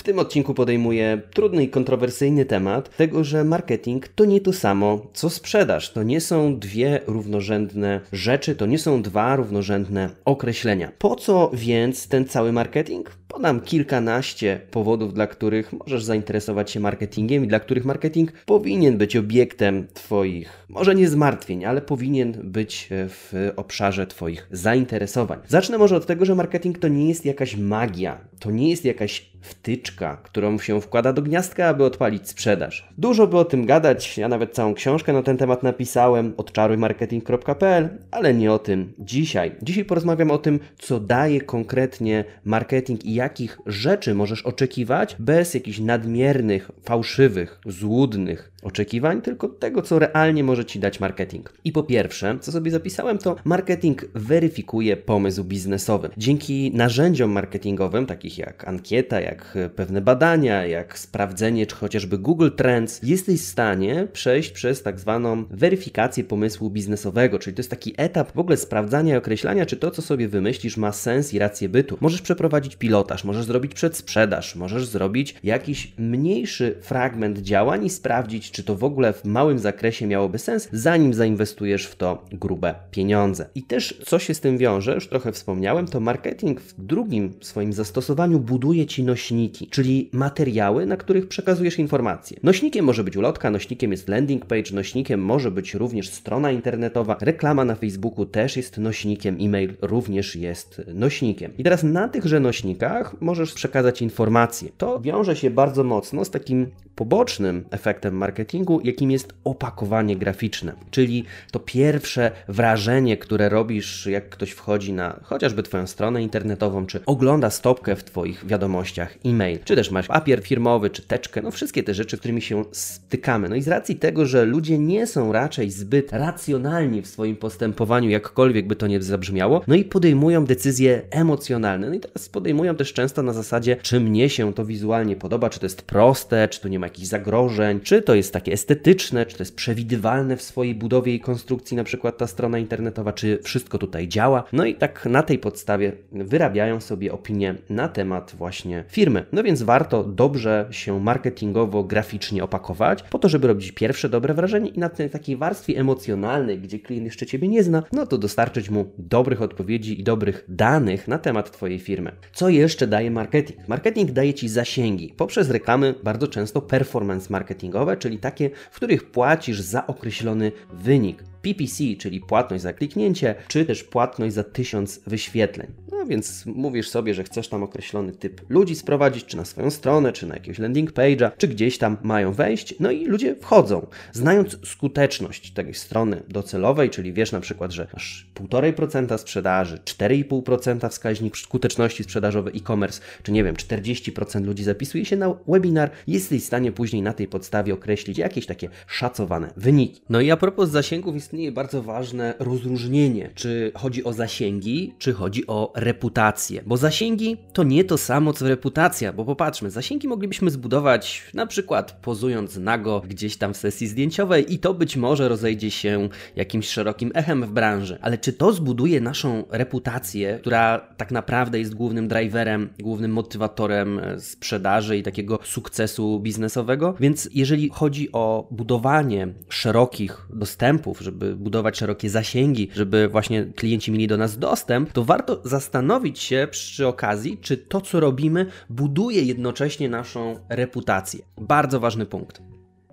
W tym odcinku podejmuję trudny i kontrowersyjny temat tego, że marketing to nie to samo co sprzedaż. To nie są dwie równorzędne rzeczy, to nie są dwa równorzędne określenia. Po co więc ten cały marketing? Podam kilkanaście powodów, dla których możesz zainteresować się marketingiem i dla których marketing powinien być obiektem Twoich, może nie zmartwień, ale powinien być w obszarze Twoich zainteresowań. Zacznę może od tego, że marketing to nie jest jakaś magia, to nie jest jakaś wtyczka, którą się wkłada do gniazdka, aby odpalić sprzedaż. Dużo by o tym gadać, ja nawet całą książkę na ten temat napisałem, odczarujmarketing.pl, ale nie o tym dzisiaj. Dzisiaj porozmawiam o tym, co daje konkretnie marketing i jakich rzeczy możesz oczekiwać bez jakichś nadmiernych, fałszywych, złudnych oczekiwań, tylko tego, co realnie może Ci dać marketing. I po pierwsze, co sobie zapisałem, to marketing weryfikuje pomysł biznesowy. Dzięki narzędziom marketingowym, takich jak ankieta, jak pewne badania, jak sprawdzenie, czy chociażby Google Trends, jesteś w stanie przejść przez tak zwaną weryfikację pomysłu biznesowego, czyli to jest taki etap w ogóle sprawdzania i określania, czy to, co sobie wymyślisz, ma sens i rację bytu. Możesz przeprowadzić pilotaż, możesz zrobić przedsprzedaż, możesz zrobić jakiś mniejszy fragment działań i sprawdzić, czy to w ogóle w małym zakresie miałoby sens, zanim zainwestujesz w to grube pieniądze. I też co się z tym wiąże, już trochę wspomniałem, to marketing w drugim swoim zastosowaniu buduje ci nośniki, czyli materiały, na których przekazujesz informacje. Nośnikiem może być ulotka, nośnikiem jest landing page, nośnikiem może być również strona internetowa, reklama na Facebooku też jest nośnikiem, e-mail również jest nośnikiem. I teraz na tychże nośnikach możesz przekazać informacje. To wiąże się bardzo mocno z takim pobocznym efektem marketingu, jakim jest opakowanie graficzne, czyli to pierwsze wrażenie, które robisz, jak ktoś wchodzi na chociażby Twoją stronę internetową, czy ogląda stopkę w Twoich wiadomościach e-mail, czy też masz papier firmowy, czy teczkę, no wszystkie te rzeczy, którymi się stykamy. No i z racji tego, że ludzie nie są raczej zbyt racjonalni w swoim postępowaniu, jakkolwiek by to nie zabrzmiało, no i podejmują decyzje emocjonalne. No i teraz podejmują też często na zasadzie, czy mnie się to wizualnie podoba, czy to jest proste, czy tu nie ma jakichś zagrożeń, czy to jest takie estetyczne, czy to jest przewidywalne w swojej budowie i konstrukcji, na przykład ta strona internetowa, czy wszystko tutaj działa. No i tak na tej podstawie wyrabiają sobie opinie na temat właśnie firmy. No więc warto dobrze się marketingowo, graficznie opakować, po to, żeby robić pierwsze dobre wrażenie i na tej takiej warstwie emocjonalnej, gdzie klient jeszcze Ciebie nie zna, no to dostarczyć mu dobrych odpowiedzi i dobrych danych na temat Twojej firmy. Co jeszcze daje marketing? Marketing daje Ci zasięgi poprzez reklamy, bardzo często performance marketingowe, czyli takie, w których płacisz za określony wynik. PPC, czyli płatność za kliknięcie, czy też płatność za tysiąc wyświetleń. No więc mówisz sobie, że chcesz tam określony typ ludzi sprowadzić, czy na swoją stronę, czy na jakiegoś landing page'a, czy gdzieś tam mają wejść, no i ludzie wchodzą. Znając skuteczność tej strony docelowej, czyli wiesz na przykład, że masz 1,5% sprzedaży, 4,5% wskaźnik skuteczności sprzedażowej e-commerce, czy nie wiem, 40% ludzi zapisuje się na webinar, jesteś w stanie później na tej podstawie określić jakieś takie szacowane wyniki. No i a propos zasięgów istnieje bardzo ważne rozróżnienie, czy chodzi o zasięgi, czy chodzi o reputację. Bo zasięgi to nie to samo co reputacja, bo popatrzmy, zasięgi moglibyśmy zbudować na przykład pozując nago gdzieś tam w sesji zdjęciowej i to być może rozejdzie się jakimś szerokim echem w branży. Ale czy to zbuduje naszą reputację, która tak naprawdę jest głównym driverem, głównym motywatorem sprzedaży i takiego sukcesu biznesowego? Więc jeżeli chodzi o budowanie szerokich dostępów, żeby żeby budować szerokie zasięgi, żeby właśnie klienci mieli do nas dostęp, to warto zastanowić się przy okazji, czy to, co robimy, buduje jednocześnie naszą reputację. Bardzo ważny punkt.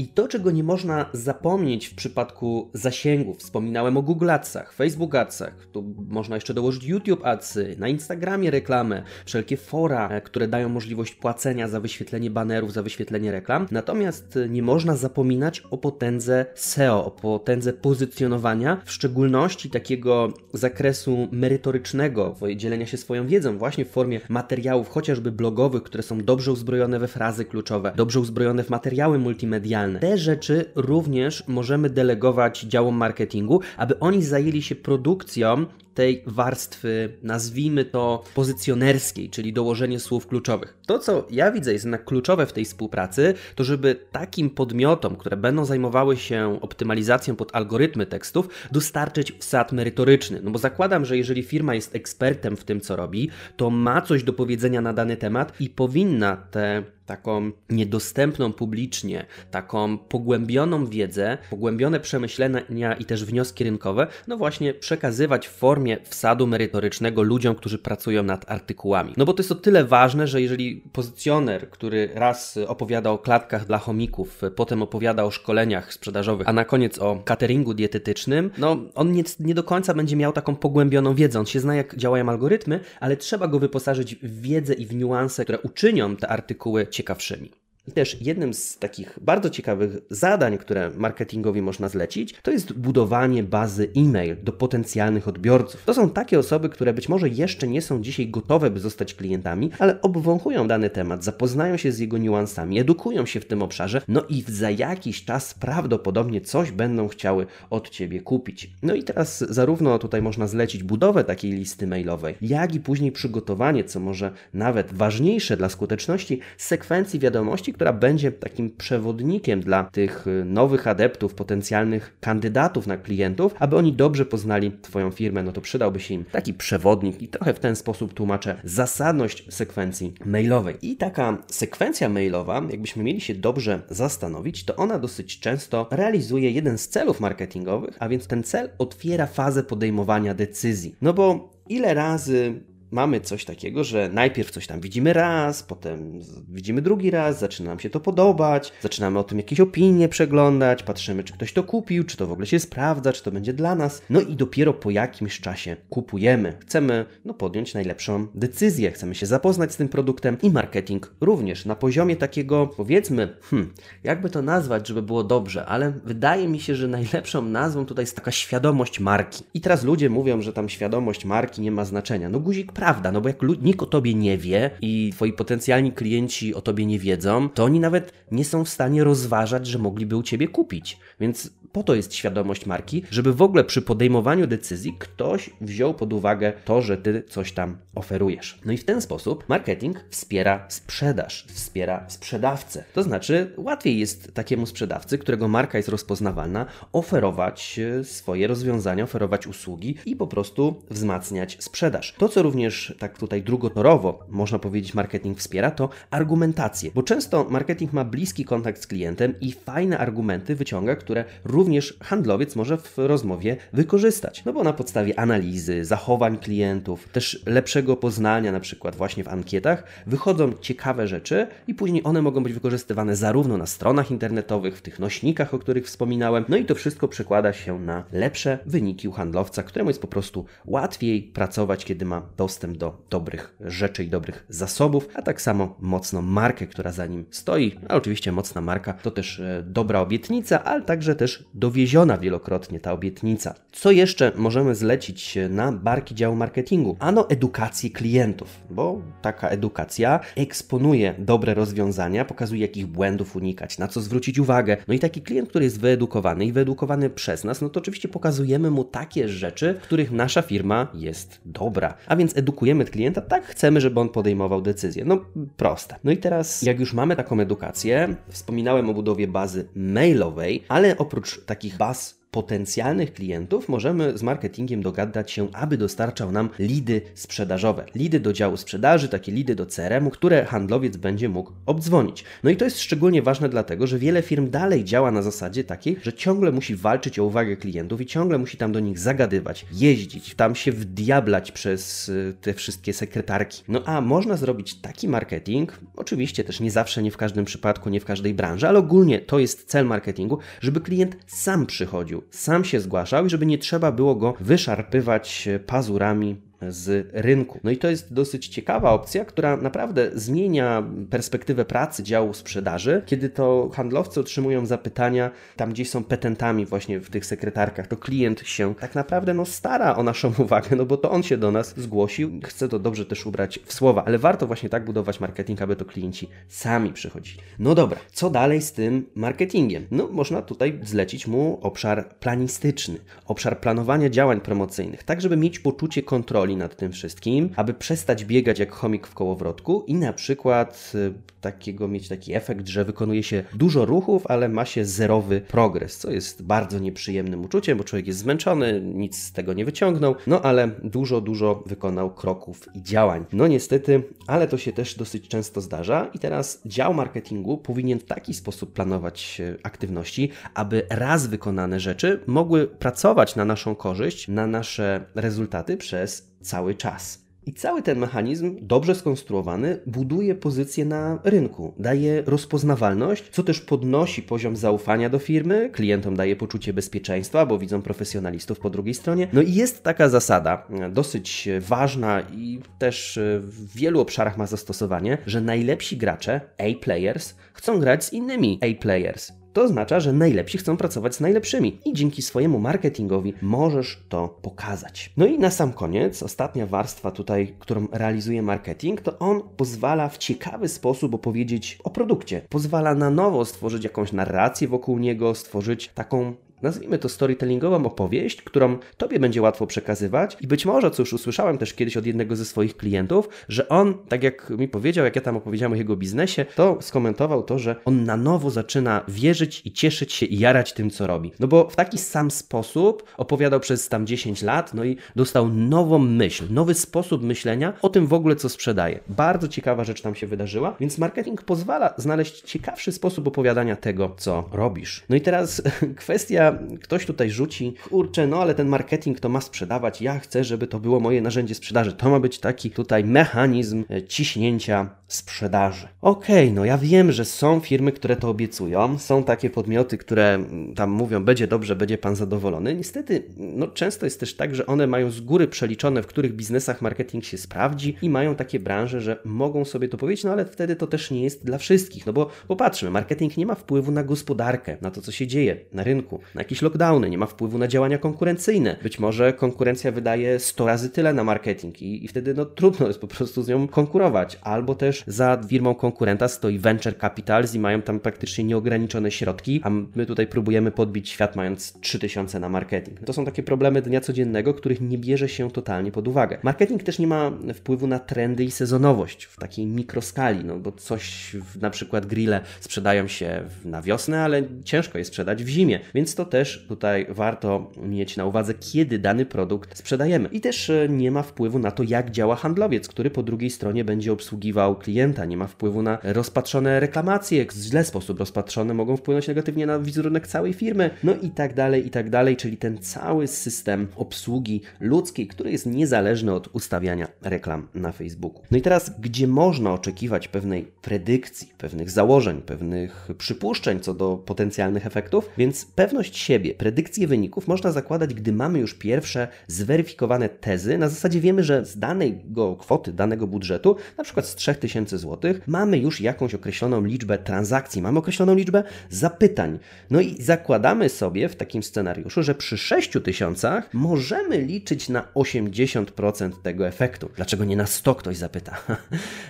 I to, czego nie można zapomnieć w przypadku zasięgów, wspominałem o Google Adsach, Facebook Adsach, tu można jeszcze dołożyć YouTube Adsy, na Instagramie reklamę, wszelkie fora, e, które dają możliwość płacenia za wyświetlenie banerów, za wyświetlenie reklam. Natomiast e, nie można zapominać o potędze SEO, o potędze pozycjonowania, w szczególności takiego zakresu merytorycznego, dzielenia się swoją wiedzą właśnie w formie materiałów chociażby blogowych, które są dobrze uzbrojone we frazy kluczowe, dobrze uzbrojone w materiały multimedialne, Te rzeczy również możemy delegować działom marketingu, aby oni zajęli się produkcją tej warstwy, nazwijmy to pozycjonerskiej, czyli dołożenie słów kluczowych. To, co ja widzę jest jednak kluczowe w tej współpracy, to żeby takim podmiotom, które będą zajmowały się optymalizacją pod algorytmy tekstów, dostarczyć wsad merytoryczny. No bo zakładam, że jeżeli firma jest ekspertem w tym, co robi, to ma coś do powiedzenia na dany temat i powinna te taką niedostępną publicznie, taką pogłębioną wiedzę, pogłębione przemyślenia i też wnioski rynkowe, no właśnie przekazywać w formie wsadu merytorycznego ludziom, którzy pracują nad artykułami. No bo to jest o tyle ważne, że jeżeli pozycjoner, który raz opowiada o klatkach dla chomików, potem opowiada o szkoleniach sprzedażowych, a na koniec o cateringu dietetycznym, no on nie, nie do końca będzie miał taką pogłębioną wiedzę. On się zna, jak działają algorytmy, ale trzeba go wyposażyć w wiedzę i w niuanse, które uczynią te artykuły ciekawszymi. I też jednym z takich bardzo ciekawych zadań, które marketingowi można zlecić, to jest budowanie bazy e-mail do potencjalnych odbiorców. To są takie osoby, które być może jeszcze nie są dzisiaj gotowe, by zostać klientami, ale obwąchują dany temat, zapoznają się z jego niuansami, edukują się w tym obszarze, no i za jakiś czas prawdopodobnie coś będą chciały od Ciebie kupić. No i teraz zarówno tutaj można zlecić budowę takiej listy mailowej, jak i później przygotowanie, co może nawet ważniejsze dla skuteczności, sekwencji wiadomości, która będzie takim przewodnikiem dla tych y, nowych adeptów, potencjalnych kandydatów na klientów, aby oni dobrze poznali Twoją firmę, no to przydałby się im taki przewodnik i trochę w ten sposób tłumaczę zasadność sekwencji mailowej. I taka sekwencja mailowa, jakbyśmy mieli się dobrze zastanowić, to ona dosyć często realizuje jeden z celów marketingowych, a więc ten cel otwiera fazę podejmowania decyzji. No bo ile razy mamy coś takiego, że najpierw coś tam widzimy raz, potem widzimy drugi raz, zaczyna nam się to podobać, zaczynamy o tym jakieś opinie przeglądać, patrzymy, czy ktoś to kupił, czy to w ogóle się sprawdza, czy to będzie dla nas. No i dopiero po jakimś czasie kupujemy. Chcemy no, podjąć najlepszą decyzję, chcemy się zapoznać z tym produktem i marketing również na poziomie takiego, powiedzmy, hmm, jakby to nazwać, żeby było dobrze, ale wydaje mi się, że najlepszą nazwą tutaj jest taka świadomość marki. I teraz ludzie mówią, że tam świadomość marki nie ma znaczenia. No guzik prawda, no bo jak nikt o tobie nie wie i twoi potencjalni klienci o tobie nie wiedzą, to oni nawet nie są w stanie rozważać, że mogliby u ciebie kupić. Więc po to jest świadomość marki, żeby w ogóle przy podejmowaniu decyzji ktoś wziął pod uwagę to, że ty coś tam oferujesz. No i w ten sposób marketing wspiera sprzedaż, wspiera sprzedawcę. To znaczy, łatwiej jest takiemu sprzedawcy, którego marka jest rozpoznawalna, oferować e, swoje rozwiązania, oferować usługi i po prostu wzmacniać sprzedaż. To, co również tak tutaj drugotorowo można powiedzieć marketing wspiera, to argumentację, bo często marketing ma bliski kontakt z klientem i fajne argumenty wyciąga, które również handlowiec może w rozmowie wykorzystać. No bo na podstawie analizy, zachowań klientów, też lepszego poznania, na przykład właśnie w ankietach, wychodzą ciekawe rzeczy i później one mogą być wykorzystywane zarówno na stronach internetowych, w tych nośnikach, o których wspominałem. No i to wszystko przekłada się na lepsze wyniki u handlowca, któremu jest po prostu łatwiej pracować, kiedy ma dostęp do dobrych rzeczy i dobrych zasobów, a tak samo mocną markę, która za nim stoi. A oczywiście mocna marka to też e, dobra obietnica, ale także też dowieziona wielokrotnie ta obietnica. Co jeszcze możemy zlecić na barki działu marketingu? Ano edukację klientów, bo taka edukacja eksponuje dobre rozwiązania, pokazuje jakich błędów unikać, na co zwrócić uwagę. No i taki klient, który jest wyedukowany i wyedukowany przez nas, no to oczywiście pokazujemy mu takie rzeczy, w których nasza firma jest dobra. A więc edukujemy klienta, tak chcemy, żeby on podejmował decyzje. No proste. No i teraz, jak już mamy taką edukację, wspominałem o budowie bazy mailowej, ale oprócz takich baz potencjalnych klientów możemy z marketingiem dogadać się, aby dostarczał nam lidy sprzedażowe. Lidy do działu sprzedaży, takie lidy do CRM-u, które handlowiec będzie mógł obdzwonić. No i to jest szczególnie ważne dlatego, że wiele firm dalej działa na zasadzie takiej, że ciągle musi walczyć o uwagę klientów i ciągle musi tam do nich zagadywać, jeździć, tam się wdiablać przez y, te wszystkie sekretarki. No a można zrobić taki marketing, oczywiście też nie zawsze, nie w każdym przypadku, nie w każdej branży, ale ogólnie to jest cel marketingu, żeby klient sam przychodził sam się zgłaszał i żeby nie trzeba było go wyszarpywać pazurami z rynku. No i to jest dosyć ciekawa opcja, która naprawdę zmienia perspektywę pracy działu sprzedaży, kiedy to handlowcy otrzymują zapytania tam, gdzie są petentami właśnie w tych sekretarkach, to klient się tak naprawdę no, stara o naszą uwagę, no bo to on się do nas zgłosił, chce to dobrze też ubrać w słowa, ale warto właśnie tak budować marketing, aby to klienci sami przychodzili. No dobra, co dalej z tym marketingiem? No można tutaj zlecić mu obszar planistyczny, obszar planowania działań promocyjnych, tak żeby mieć poczucie kontroli nad tym wszystkim, aby przestać biegać jak chomik w kołowrotku i na przykład y, takiego mieć taki efekt, że wykonuje się dużo ruchów, ale ma się zerowy progres, co jest bardzo nieprzyjemnym uczuciem, bo człowiek jest zmęczony, nic z tego nie wyciągnął, no ale dużo, dużo wykonał kroków i działań. No niestety, ale to się też dosyć często zdarza i teraz dział marketingu powinien w taki sposób planować e, aktywności, aby raz wykonane rzeczy mogły pracować na naszą korzyść, na nasze rezultaty przez cały czas. I cały ten mechanizm, dobrze skonstruowany, buduje pozycję na rynku, daje rozpoznawalność, co też podnosi poziom zaufania do firmy, klientom daje poczucie bezpieczeństwa, bo widzą profesjonalistów po drugiej stronie. No i jest taka zasada, dosyć ważna i też w wielu obszarach ma zastosowanie, że najlepsi gracze, A-players, chcą grać z innymi A-players. To oznacza, że najlepsi chcą pracować z najlepszymi i dzięki swojemu marketingowi możesz to pokazać. No i na sam koniec, ostatnia warstwa tutaj, którą realizuje marketing, to on pozwala w ciekawy sposób opowiedzieć o produkcie. Pozwala na nowo stworzyć jakąś narrację wokół niego, stworzyć taką nazwijmy to storytellingową opowieść, którą tobie będzie łatwo przekazywać i być może, co już usłyszałem też kiedyś od jednego ze swoich klientów, że on, tak jak mi powiedział, jak ja tam opowiedziałem o jego biznesie, to skomentował to, że on na nowo zaczyna wierzyć i cieszyć się i jarać tym, co robi. No bo w taki sam sposób opowiadał przez tam 10 lat, no i dostał nową myśl, nowy sposób myślenia o tym w ogóle, co sprzedaje. Bardzo ciekawa rzecz tam się wydarzyła, więc marketing pozwala znaleźć ciekawszy sposób opowiadania tego, co robisz. No i teraz kwestia ktoś tutaj rzuci, kurczę, no ale ten marketing to ma sprzedawać, ja chcę, żeby to było moje narzędzie sprzedaży. To ma być taki tutaj mechanizm e, ciśnięcia sprzedaży. Okej, okay, no ja wiem, że są firmy, które to obiecują, są takie podmioty, które mm, tam mówią, będzie dobrze, będzie pan zadowolony. Niestety, no często jest też tak, że one mają z góry przeliczone, w których biznesach marketing się sprawdzi i mają takie branże, że mogą sobie to powiedzieć, no ale wtedy to też nie jest dla wszystkich, no bo popatrzmy, marketing nie ma wpływu na gospodarkę, na to, co się dzieje na rynku, na jakieś lockdowny, nie ma wpływu na działania konkurencyjne. Być może konkurencja wydaje 100 razy tyle na marketing i, i wtedy no trudno jest po prostu z nią konkurować, albo też za firmą konkurenta stoi venture capitals i mają tam praktycznie nieograniczone środki, a my tutaj próbujemy podbić świat mając 3000 na marketing. To są takie problemy dnia codziennego, których nie bierze się totalnie pod uwagę. Marketing też nie ma wpływu na trendy i sezonowość w takiej mikroskali, no bo coś, na przykład grille sprzedają się na wiosnę, ale ciężko je sprzedać w zimie, więc to też tutaj warto mieć na uwadze, kiedy dany produkt sprzedajemy. I też e, nie ma wpływu na to, jak działa handlowiec, który po drugiej stronie będzie obsługiwał klienta, nie ma wpływu na rozpatrzone reklamacje, w źle sposób rozpatrzone mogą wpłynąć negatywnie na wizerunek całej firmy, no i tak dalej, i tak dalej, czyli ten cały system obsługi ludzkiej, który jest niezależny od ustawiania reklam na Facebooku. No i teraz, gdzie można oczekiwać pewnej predykcji, pewnych założeń, pewnych przypuszczeń co do potencjalnych efektów, więc pewność siebie, predykcję wyników można zakładać, gdy mamy już pierwsze zweryfikowane tezy. Na zasadzie wiemy, że z danego kwoty, danego budżetu, na przykład z 3000 tysięcy złotych, mamy już jakąś określoną liczbę transakcji, mamy określoną liczbę zapytań. No i zakładamy sobie w takim scenariuszu, że przy 6 tysiącach możemy liczyć na 80% tego efektu. Dlaczego nie na 100 ktoś zapyta?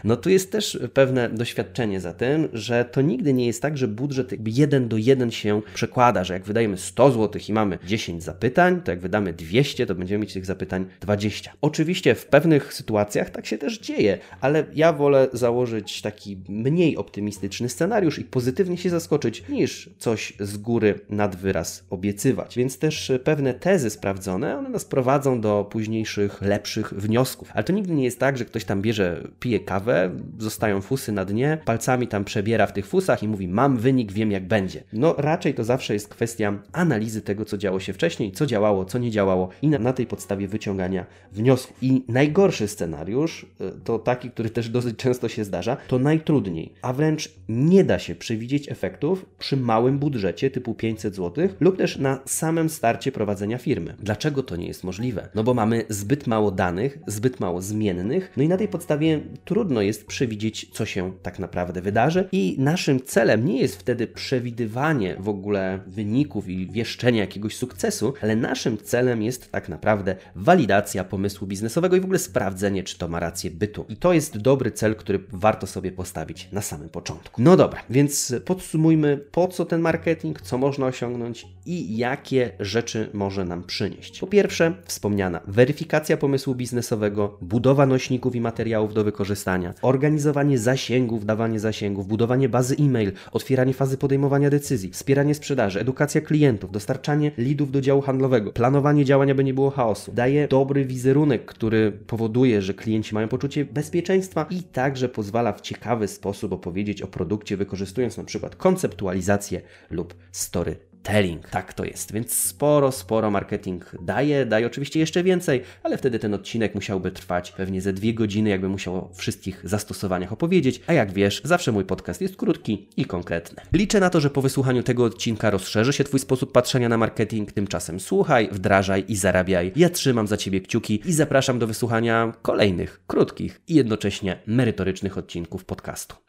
No tu jest też pewne doświadczenie za tym, że to nigdy nie jest tak, że budżet 1 do 1 się przekłada, że jak wydajemy 100 zł i mamy 10 zapytań, to jak wydamy 200, to będziemy mieć tych zapytań 20. Oczywiście w pewnych sytuacjach tak się też dzieje, ale ja wolę założyć taki mniej optymistyczny scenariusz i pozytywnie się zaskoczyć, niż coś z góry nad wyraz obiecywać. Więc też pewne tezy sprawdzone, one nas prowadzą do późniejszych, lepszych wniosków. Ale to nigdy nie jest tak, że ktoś tam bierze, pije kawę, zostają fusy na dnie, palcami tam przebiera w tych fusach i mówi: Mam wynik, wiem jak będzie. No raczej to zawsze jest kwestia analizy tego, co działo się wcześniej, co działało, co nie działało i na, na tej podstawie wyciągania wniosków. I najgorszy scenariusz, y, to taki, który też dosyć często się zdarza, to najtrudniej, a wręcz nie da się przewidzieć efektów przy małym budżecie typu 500 zł lub też na samym starcie prowadzenia firmy. Dlaczego to nie jest możliwe? No bo mamy zbyt mało danych, zbyt mało zmiennych, no i na tej podstawie trudno jest przewidzieć, co się tak naprawdę wydarzy i naszym celem nie jest wtedy przewidywanie w ogóle wyników i wieszczenie jakiegoś sukcesu, ale naszym celem jest tak naprawdę walidacja pomysłu biznesowego i w ogóle sprawdzenie, czy to ma rację bytu. I to jest dobry cel, który warto sobie postawić na samym początku. No dobra, więc podsumujmy, po co ten marketing, co można osiągnąć i jakie rzeczy może nam przynieść. Po pierwsze, wspomniana weryfikacja pomysłu biznesowego, budowa nośników i materiałów do wykorzystania, organizowanie zasięgów, dawanie zasięgów, budowanie bazy e-mail, otwieranie fazy podejmowania decyzji, wspieranie sprzedaży, edukacja klientów, dostarczanie lidów do działu handlowego, planowanie działania, by nie było chaosu. Daje dobry wizerunek, który powoduje, że klienci mają poczucie bezpieczeństwa i także pozwala w ciekawy sposób opowiedzieć o produkcie, wykorzystując na przykład konceptualizację lub story telling. Tak to jest, więc sporo, sporo marketing daje, daje oczywiście jeszcze więcej, ale wtedy ten odcinek musiałby trwać pewnie ze dwie godziny, jakby musiał o wszystkich zastosowaniach opowiedzieć, a jak wiesz, zawsze mój podcast jest krótki i konkretny. Liczę na to, że po wysłuchaniu tego odcinka rozszerzy się Twój sposób patrzenia na marketing, tymczasem słuchaj, wdrażaj i zarabiaj. Ja trzymam za Ciebie kciuki i zapraszam do wysłuchania kolejnych, krótkich i jednocześnie merytorycznych odcinków podcastu.